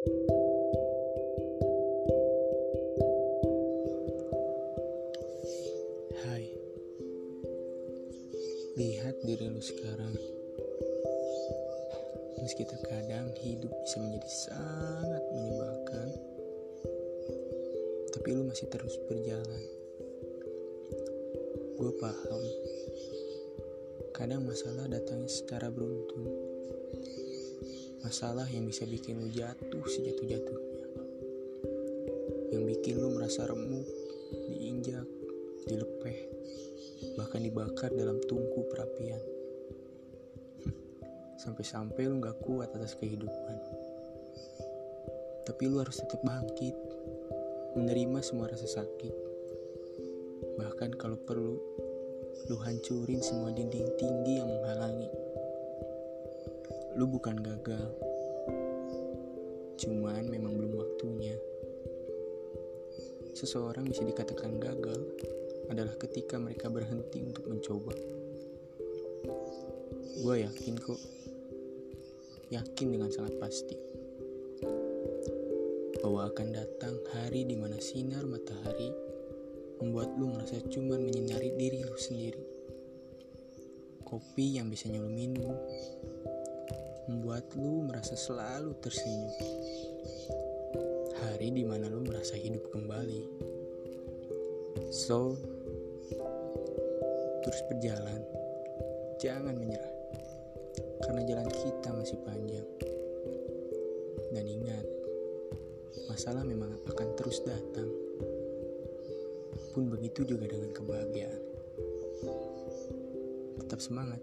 Hai, lihat diri lu sekarang. Meski terkadang hidup bisa menjadi sangat menyebalkan, tapi lu masih terus berjalan. Gue paham, kadang masalah datangnya secara beruntun. Masalah yang bisa bikin lu jatuh sejatuh-jatuhnya. Yang bikin lu merasa remuk, diinjak, dilepeh, bahkan dibakar dalam tungku perapian. Sampai-sampai lu gak kuat atas kehidupan. Tapi lu harus tetap bangkit, menerima semua rasa sakit. Bahkan kalau perlu, lu hancurin semua dinding tinggi yang menghalangi. Lu bukan gagal, cuman memang belum waktunya. Seseorang bisa dikatakan gagal adalah ketika mereka berhenti untuk mencoba. Gue yakin kok, yakin dengan sangat pasti bahwa akan datang hari di mana sinar matahari membuat lu merasa cuman menyinari diri lu sendiri. Kopi yang biasanya lu minum membuat lu merasa selalu tersenyum. Hari di mana lu merasa hidup kembali. So, terus berjalan, jangan menyerah, karena jalan kita masih panjang. Dan ingat, masalah memang akan terus datang. Pun begitu juga dengan kebahagiaan. Tetap semangat.